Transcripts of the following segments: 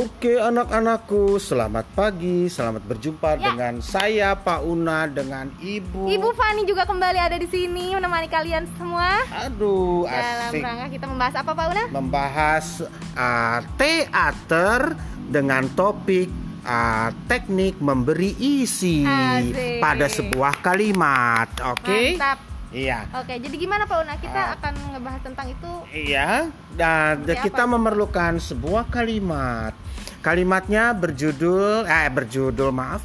Oke anak-anakku, selamat pagi, selamat berjumpa Ya. dengan saya Pak Una dengan Ibu. Ibu Fani juga kembali ada di sini menemani kalian semua. Aduh, Dalam asik. rangka kita membahas apa Pak Una? Membahas uh, teater dengan topik uh, teknik memberi isi Asik. pada sebuah kalimat. Oke? Mantap. Iya. Oke, jadi gimana Pak Una? Kita akan ngebahas tentang itu. Iya, dan kita apa? memerlukan sebuah kalimat. Kalimatnya berjudul, eh berjudul maaf.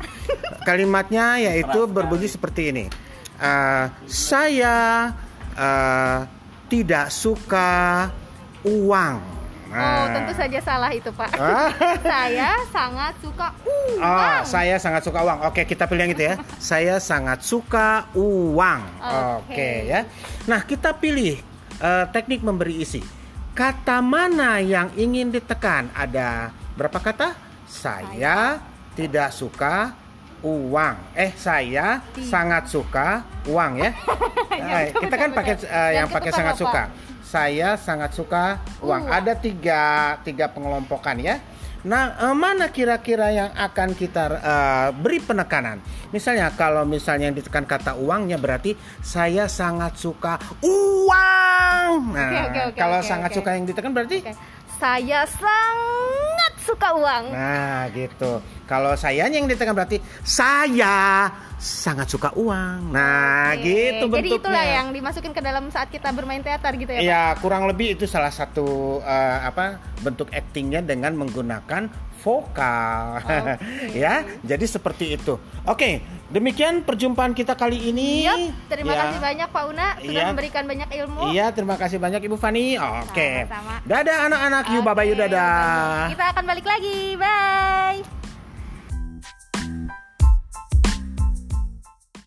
Kalimatnya yaitu berbunyi seperti ini. Eh, saya eh, tidak suka uang. Oh, tentu saja salah itu Pak. Ah. Saya sangat suka uang. Oh, saya sangat suka uang. Oke, kita pilih yang itu ya. saya sangat suka uang. Oke, Oke. ya. Nah, kita pilih eh, teknik memberi isi. Kata mana yang ingin ditekan? Ada berapa kata? Saya tidak suka uang. Eh, saya sangat suka uang ya. Kita kan pakai eh, Jangan yang pakai ketukar, sangat suka. Saya sangat suka uang. Uang. Ada tiga tiga pengelompokan ya. Nah, eh, mana kira-kira yang akan kita eh, beri penekanan? Misalnya kalau misalnya yang ditekan kata uangnya berarti saya sangat suka uang. Nah, Oke, oke, oke, kalau oke, sangat oke. suka yang ditekan berarti Oke. Saya sangat suka uang. Nah, gitu. Kalau sayanya yang ditekan berarti saya sangat suka uang. Nah, Oke, gitu bentuknya. Jadi itulah yang dimasukin ke dalam saat kita bermain teater gitu ya Pak? Ya kurang lebih itu salah satu eh, apa bentuk aktingnya dengan menggunakan vokal, ya. Jadi seperti itu. Oke, demikian perjumpaan kita kali ini. Yup, terima Ya. kasih banyak Pak Una sudah Iya. memberikan banyak ilmu. Iya, terima kasih banyak Ibu Fani. Oke, Sama-sama. dadah anak-anak. Yuk, bye bye, dadah. Kita akan balik lagi. Bye.